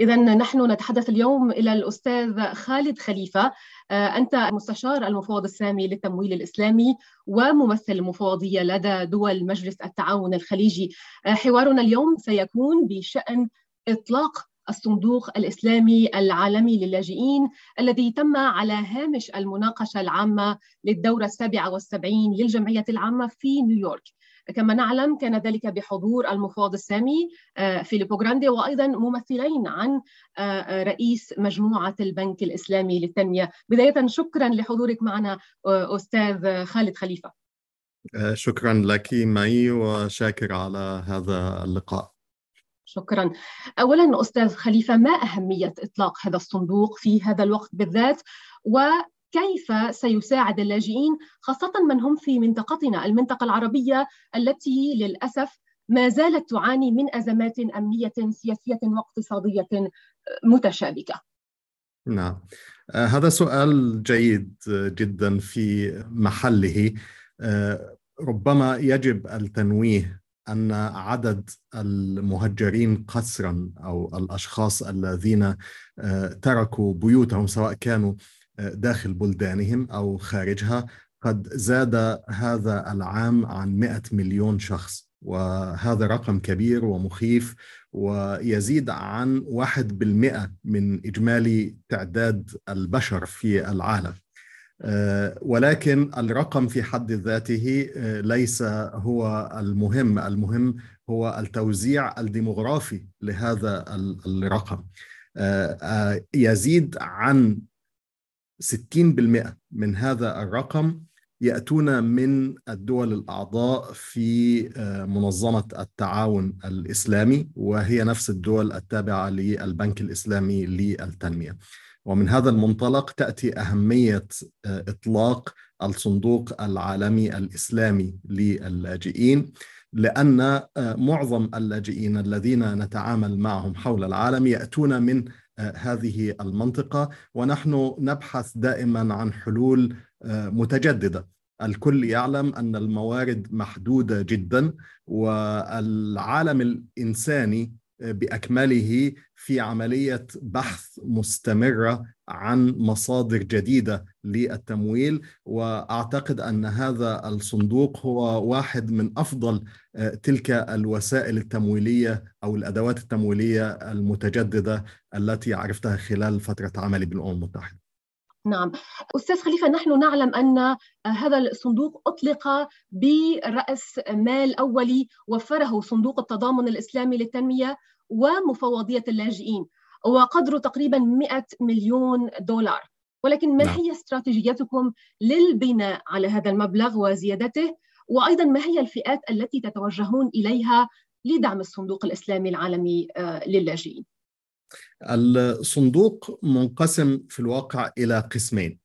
إذا نحن نتحدث اليوم إلى الأستاذ خالد خليفة أنت مستشار المفوض السامي للتمويل الإسلامي وممثل المفوضية لدى دول مجلس التعاون الخليجي حوارنا اليوم سيكون بشأن إطلاق الصندوق الإسلامي العالمي للاجئين الذي تم على هامش المناقشة العامة للدورة السابعة والسبعين للجمعية العامة في نيويورك. كما نعلم كان ذلك بحضور المفوض السامي آه، فيليبو جراندي وأيضا ممثلين عن آه، آه، رئيس مجموعة البنك الإسلامي للتنمية. بداية شكرا لحضورك معنا أستاذ خالد خليفة. شكرا لك معي وشاكر على هذا اللقاء. شكرا اولا أستاذ خليفة ما أهمية إطلاق هذا الصندوق في هذا الوقت بالذات وكيف سيساعد اللاجئين خاصة من هم في منطقتنا المنطقة العربية التي للأسف ما زالت تعاني من أزمات أمنية سياسية واقتصادية متشابكة. نعم. آه، هذا سؤال جيد جدا في محله. آه، ربما يجب التنويه أن عدد المهجرين قسرا أو الأشخاص الذين آه، تركوا بيوتهم سواء كانوا داخل بلدانهم أو خارجها قد زاد هذا العام عن 100 مليون شخص وهذا رقم كبير ومخيف ويزيد عن واحد بالمئة من إجمالي تعداد البشر في العالم. آه، ولكن الرقم في حد ذاته آه، ليس هو المهم المهم هو التوزيع الديموغرافي لهذا الرقم. آه، يزيد عن 60% من هذا الرقم يأتون من الدول الأعضاء في منظمة التعاون الإسلامي وهي نفس الدول التابعة للبنك الإسلامي للتنمية. ومن هذا المنطلق تأتي أهمية آه، إطلاق الصندوق العالمي الإسلامي للاجئين لأن آه، معظم اللاجئين الذين نتعامل معهم حول العالم يأتون من آه، هذه المنطقة ونحن نبحث دائما عن حلول متجددة. الكل يعلم أن الموارد محدودة جدا والعالم الإنساني بأكمله في عملية بحث مستمرة عن مصادر جديدة للتمويل وأعتقد أن هذا الصندوق هو واحد من أفضل آه، تلك الوسائل التمويلية أو الأدوات التمويلية المتجددة التي عرفتها خلال فترة عملي بالامم المتحدة. نعم أستاذ خليفة نحن نعلم أن هذا الصندوق أطلق برأس مال أولي وفره صندوق التضامن الإسلامي للتنمية ومفوضية اللاجئين وقدره تقريبا 100 مليون دولار. ولكن ما نعم. هي استراتيجيتكم للبناء على هذا المبلغ وزيادته؟ وأيضا ما هي الفئات التي تتوجهون إليها لدعم الصندوق الإسلامي العالمي آه، للاجئين؟ الصندوق منقسم في الواقع إلى قسمين.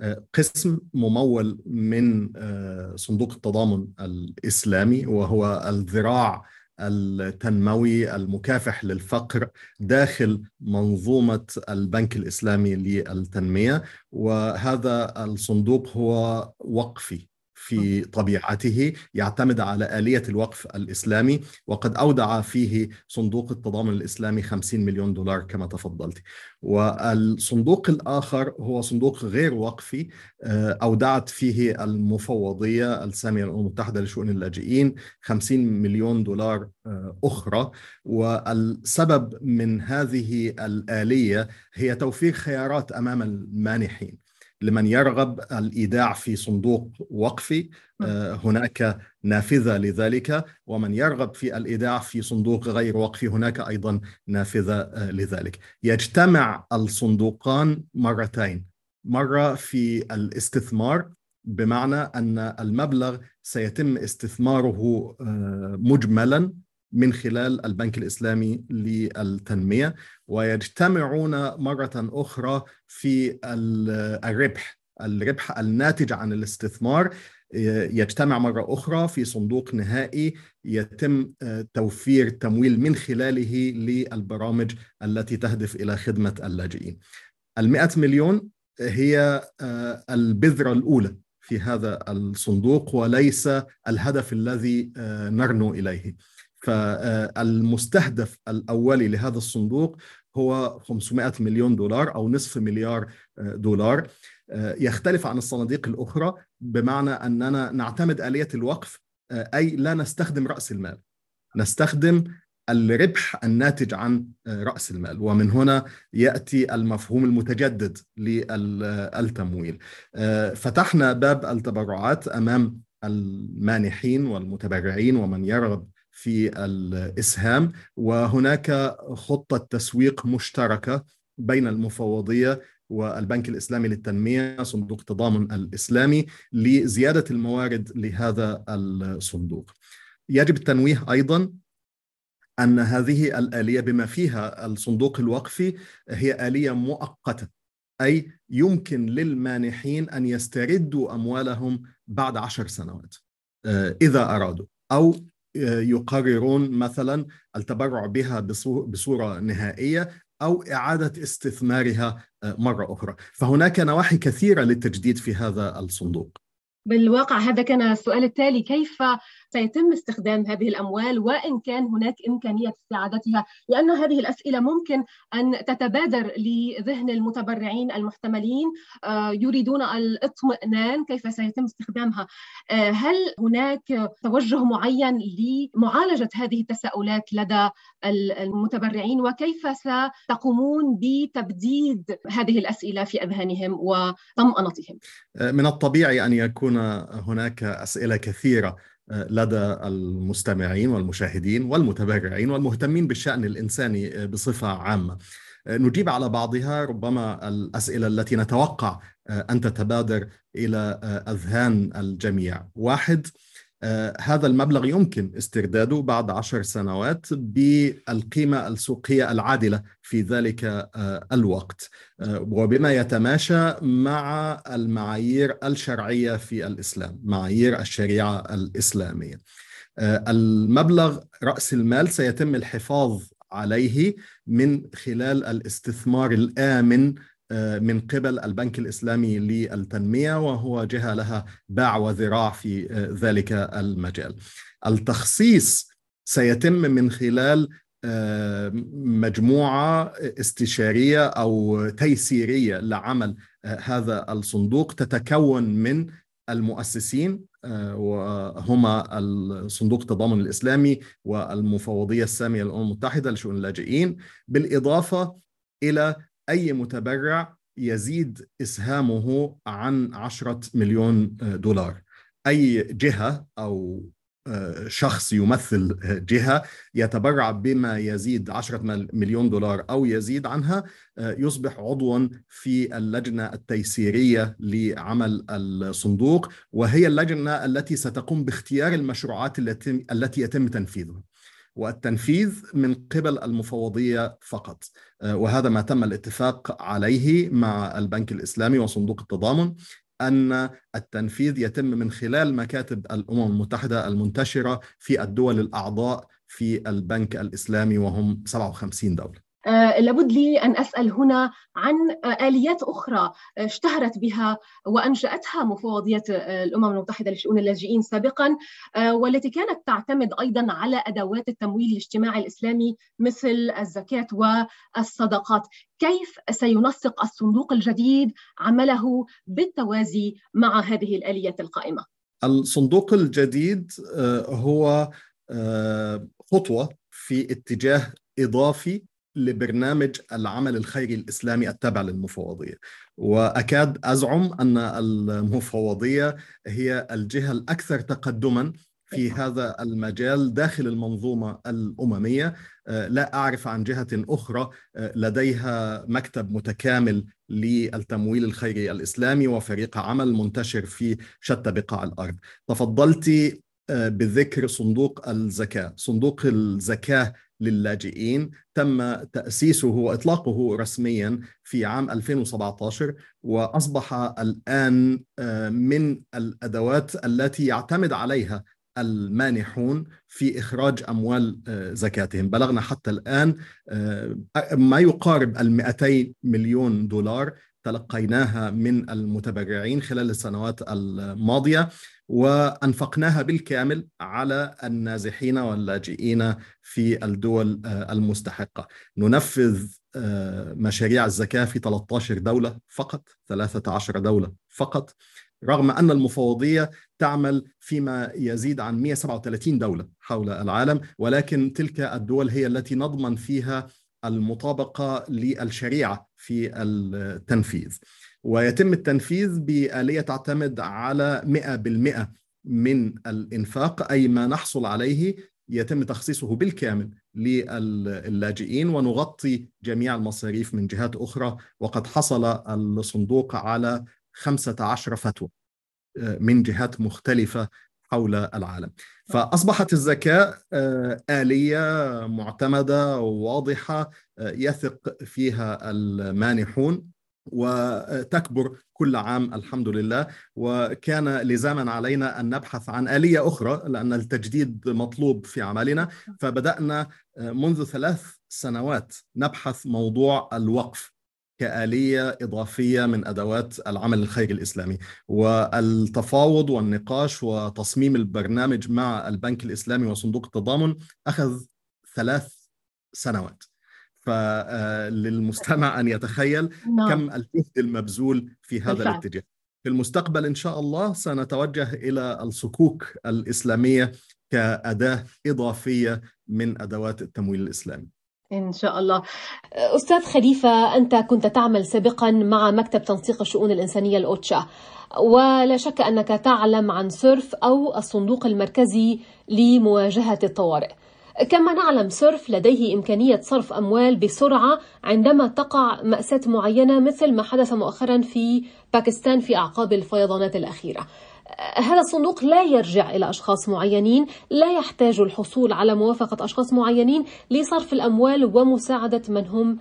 آه، قسم ممول من آه، صندوق التضامن الإسلامي وهو الذراع التنموي المكافح للفقر داخل منظومة البنك الإسلامي للتنمية وهذا الصندوق هو وقفي. في طبيعته يعتمد على آلية الوقف الإسلامي وقد أودع فيه صندوق التضامن الإسلامي 50 مليون دولار كما تفضلت. والصندوق الآخر هو صندوق غير وقفي آه، أودعت فيه المفوضية السامية الأمم المتحدة لشؤون اللاجئين 50 مليون دولار آه، أخرى. والسبب من هذه الآلية هي توفير خيارات أمام المانحين. لمن يرغب الإيداع في صندوق وقفي نعم. آه، هناك نافذة لذلك ومن يرغب في الإيداع في صندوق غير وقفي هناك أيضا نافذة آه، لذلك يجتمع الصندوقان مرتين مرة في الاستثمار بمعنى أن المبلغ سيتم استثماره آه، مجملا من خلال البنك الإسلامي للتنمية ويجتمعون مرة أخرى في الربح الربح الناتج عن الاستثمار. يجتمع مرة أخرى في صندوق نهائي يتم توفير تمويل من خلاله للبرامج التي تهدف إلى خدمة اللاجئين. المئة مليون هي البذرة الأولى في هذا الصندوق وليس الهدف الذي نرنو إليه. فالمستهدف الأولي لهذا الصندوق هو 500 مليون دولار أو نصف مليار دولار. يختلف عن الصناديق الأخرى بمعنى أننا نعتمد آلية الوقف أي لا نستخدم رأس المال. نستخدم الربح الناتج عن رأس المال ومن هنا يأتي المفهوم المتجدد للتمويل. فتحنا باب التبرعات أمام المانحين والمتبرعين ومن يرغب في الإسهام وهناك خطة تسويق مشتركة بين المفوضية والبنك الإسلامي للتنمية صندوق التضامن الإسلامي لزيادة الموارد لهذا الصندوق. يجب التنويه أيضا أن هذه الآلية بما فيها الصندوق الوقفي هي آلية مؤقتة أي يمكن للمانحين أن يستردوا أموالهم بعد عشر سنوات آه، إذا أرادوا أو يقررون مثلا التبرع بها بصورة نهائية أو إعادة استثمارها آه، مرة أخرى. فهناك نواحي كثيرة للتجديد في هذا الصندوق. بالواقع هذا كان السؤال التالي كيف سيتم استخدام هذه الأموال وإن كان هناك إمكانية استعادتها؟ لأن هذه الأسئلة ممكن أن تتبادر لذهن المتبرعين المحتملين آه، يريدون الاطمئنان كيف سيتم استخدامها. آه، هل هناك توجه معين لمعالجة هذه التساؤلات لدى المتبرعين؟ وكيف ستقومون بتبديد هذه الأسئلة في أذهانهم وطمانتهم آه، من الطبيعي أن يكون هناك أسئلة كثيرة لدى المستمعين والمشاهدين والمتبرعين والمهتمين بالشأن الإنساني بصفة عامة. نجيب على بعضها ربما الأسئلة التي نتوقع أن تتبادر إلى أذهان الجميع. واحد آه، هذا المبلغ يمكن استرداده بعد عشر سنوات بالقيمة السوقية العادلة في ذلك آه، الوقت. آه، وبما يتماشى مع المعايير الشرعية في الإسلام معايير الشريعة الإسلامية. المبلغ رأس المال سيتم الحفاظ عليه من خلال الاستثمار الآمن آه، من قبل البنك الإسلامي للتنمية وهو جهة لها باع وذراع في آه، ذلك المجال. التخصيص سيتم من خلال آه، مجموعة استشارية أو تيسيرية لعمل هذا الصندوق تتكون من المؤسسين وهما الصندوق التضامن الإسلامي والمفوضية السامية للأمم المتحدة لشؤون اللاجئين بالإضافة إلى أي متبرع يزيد إسهامه عن عشرة مليون دولار. أي جهة أو آه، شخص يمثل جهة يتبرع بما يزيد عشرة مليون دولار أو يزيد عنها آه، يصبح عضوا في اللجنة التيسيرية لعمل الصندوق وهي اللجنة التي ستقوم باختيار المشروعات التي يتم تنفيذها. والتنفيذ من قبل المفوضية فقط. آه، وهذا ما تم الاتفاق عليه مع البنك الإسلامي وصندوق التضامن أن التنفيذ يتم من خلال مكاتب الأمم المتحدة المنتشرة في الدول الأعضاء في البنك الإسلامي وهم 57 دولة. لابد لي أن أسأل هنا عن آه، آليات أخرى آه، اشتهرت بها وأنشأتها مفوضية الأمم المتحدة لشؤون اللاجئين سابقا والتي كانت تعتمد أيضا على أدوات التمويل الاجتماعي الإسلامي مثل الزكاة والصدقات، كيف سينسق الصندوق الجديد عمله بالتوازي مع هذه الآليات القائمة؟ الصندوق الجديد هو خطوة في اتجاه إضافي لبرنامج العمل الخيري الإسلامي التابع للمفوضية. وأكاد أزعم أن المفوضية هي الجهة الأكثر تقدما في هذا المجال داخل المنظومة الأممية. لا أعرف عن جهة أخرى لديها مكتب متكامل للتمويل الخيري الإسلامي وفريق عمل منتشر في شتى بقاع الأرض. تفضلت بذكر صندوق الزكاة. صندوق الزكاة للاجئين تم تأسيسه وإطلاقه رسميا في عام 2017 وأصبح الآن آه، من الأدوات التي يعتمد عليها المانحون في إخراج أموال آه، زكاتهم. بلغنا حتى الآن آه، ما يقارب ال 200 مليون دولار تلقيناها من المتبرعين خلال السنوات الماضية. وأنفقناها بالكامل على النازحين واللاجئين في الدول المستحقة. ننفذ مشاريع الزكاة في 13 دولة فقط 13 دولة فقط رغم أن المفوضية تعمل فيما يزيد عن 137 دولة حول العالم ولكن تلك الدول هي التي نضمن فيها المطابقة للشريعة في التنفيذ. ويتم التنفيذ بآلية تعتمد على 100% من الإنفاق أي ما نحصل عليه يتم تخصيصه بالكامل للاجئين ونغطي جميع المصاريف من جهات أخرى. وقد حصل الصندوق على 15 فتوى آه، من جهات مختلفة حول العالم. فأصبحت الزكاة آلية معتمدة واضحة آه، يثق فيها المانحون. وتكبر كل عام الحمد لله. وكان لزاما علينا أن نبحث عن آلية أخرى لأن التجديد مطلوب في عملنا فبدأنا منذ ثلاث سنوات نبحث موضوع الوقف كآلية إضافية من أدوات العمل الخيري الإسلامي. والتفاوض والنقاش وتصميم البرنامج مع البنك الإسلامي وصندوق التضامن أخذ ثلاث سنوات. فللمستمع أن يتخيل نعم. كم الجهد المبذول في هذا بالفعل. الاتجاه. في المستقبل إن شاء الله سنتوجه إلى الصكوك الإسلامية كأداة إضافية من أدوات التمويل الإسلامي. إن شاء الله. أستاذ خليفة أنت كنت تعمل سابقا مع مكتب تنسيق الشؤون الإنسانية الأوتشا. ولا شك أنك تعلم عن سيرف أو الصندوق المركزي لمواجهة الطوارئ. كما نعلم سيرف لديه إمكانية صرف أموال بسرعة عندما تقع مأساة معينة مثل ما حدث مؤخرا في باكستان في أعقاب الفيضانات الأخيرة. هذا الصندوق لا يرجع إلى أشخاص معينين لا يحتاج الحصول على موافقة أشخاص معينين لصرف الأموال ومساعدة من هم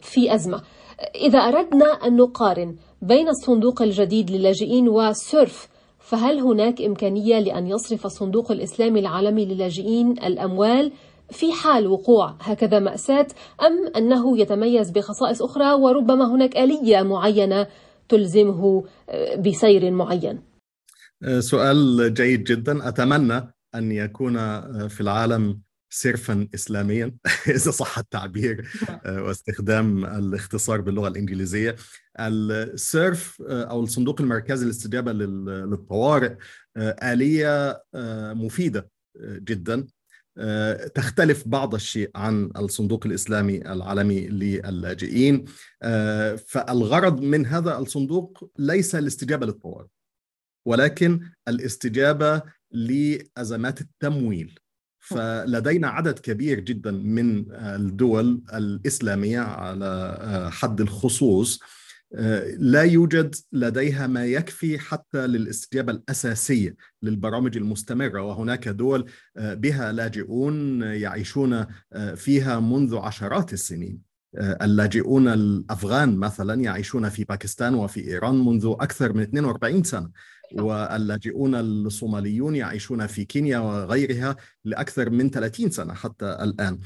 في أزمة. إذا أردنا أن نقارن بين الصندوق الجديد للاجئين وسيرف فهل هناك إمكانية لأن يصرف الصندوق الإسلامي العالمي للاجئين الأموال في حال وقوع هكذا مأساة أم أنه يتميز بخصائص أخرى وربما هناك آلية معينة تلزمه بسير معين؟ سؤال جيد جدا. أتمنى أن يكون في العالم سيرفا اسلاميا إذا صح التعبير نعم. آه، واستخدام الاختصار باللغة الإنجليزية. السيرف آه، أو الصندوق المركزي للاستجابة للطوارئ آه، آلية مفيدة جدا. تختلف بعض الشيء عن الصندوق الإسلامي العالمي للاجئين. فالغرض من هذا الصندوق ليس الاستجابة للطوارئ ولكن الاستجابة لأزمات التمويل. فلدينا عدد كبير جدا من الدول الإسلامية على حد الخصوص. لا يوجد لديها ما يكفي حتى للاستجابة الأساسية للبرامج المستمرة وهناك دول بها لاجئون يعيشون فيها منذ عشرات السنين. اللاجئون الأفغان مثلا يعيشون في باكستان وفي إيران منذ أكثر من 42 سنة. واللاجئون الصوماليون يعيشون في كينيا وغيرها لأكثر من 30 سنة حتى الآن.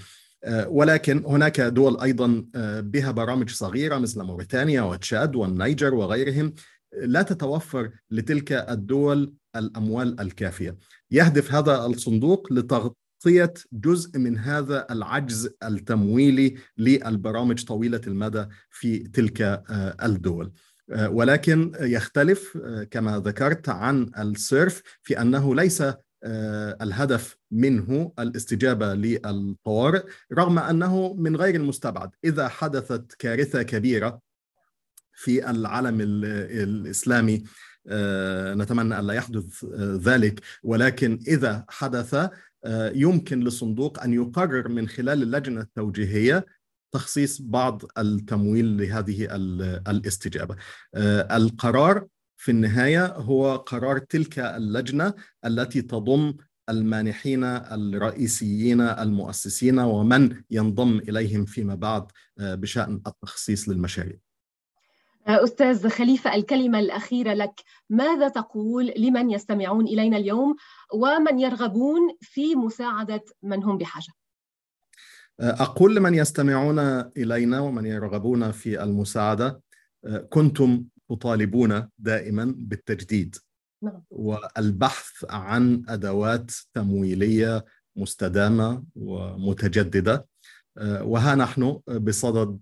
آه، ولكن هناك دول أيضا آه، بها برامج صغيرة مثل موريتانيا وتشاد والنيجر وغيرهم لا تتوفر لتلك الدول الأموال الكافية. يهدف هذا الصندوق لتغطية جزء من هذا العجز التمويلي للبرامج طويلة المدى في تلك آه، الدول. ولكن يختلف آه، كما ذكرت عن السيرف في أنه ليس آه، الهدف منه الاستجابة للطوارئ رغم أنه من غير المستبعد. إذا حدثت كارثة كبيرة في العالم الإسلامي نتمنى الا يحدث ذلك. ولكن إذا حدث يمكن للصندوق أن يقرر من خلال اللجنة التوجيهية تخصيص بعض التمويل لهذه الاستجابة. آه، القرار في النهاية هو قرار تلك اللجنة التي تضم المانحين الرئيسيين المؤسسين ومن ينضم إليهم فيما بعد آه، بشأن التخصيص للمشاريع. آه، أستاذ خليفة الكلمة الأخيرة لك ماذا تقول لمن يستمعون إلينا اليوم ومن يرغبون في مساعدة من هم بحاجة؟ أقول لمن يستمعون إلينا ومن يرغبون في المساعدة كنتم تطالبون دائما بالتجديد نعم. والبحث عن أدوات تمويلية مستدامة ومتجددة آه، وها نحن بصدد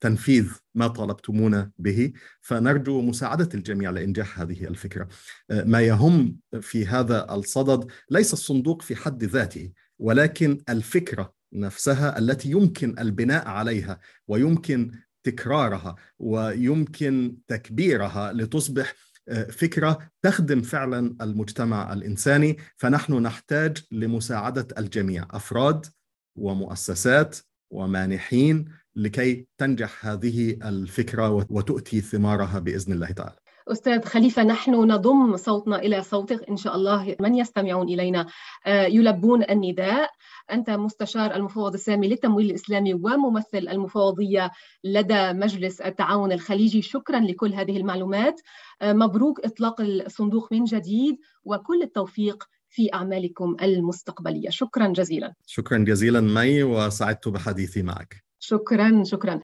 تنفيذ ما طلبتمونا به فنرجو مساعدة الجميع لإنجاح هذه الفكرة ما يهم في هذا الصدد ليس الصندوق في حد ذاته ولكن الفكرة نفسها التي يمكن البناء عليها ويمكن تكرارها ويمكن تكبيرها لتصبح فكرة تخدم فعلا المجتمع الإنساني. فنحن نحتاج لمساعدة الجميع أفراد ومؤسسات ومانحين لكي تنجح هذه الفكرة وتؤتي ثمارها بإذن الله تعالى. أستاذ خليفة نحن نضم صوتنا إلى صوتك إن شاء الله. من يستمعون إلينا؟ آه، يلبون النداء. أنت مستشار المفوض السامي للتمويل الإسلامي وممثل المفوضية لدى مجلس التعاون الخليجي. شكرا لكل هذه المعلومات. آه، مبروك إطلاق الصندوق من جديد وكل التوفيق في أعمالكم المستقبلية. شكرا جزيلا. شكرا جزيلا مي وسعدت بحديثي معك. شكرا شكرا.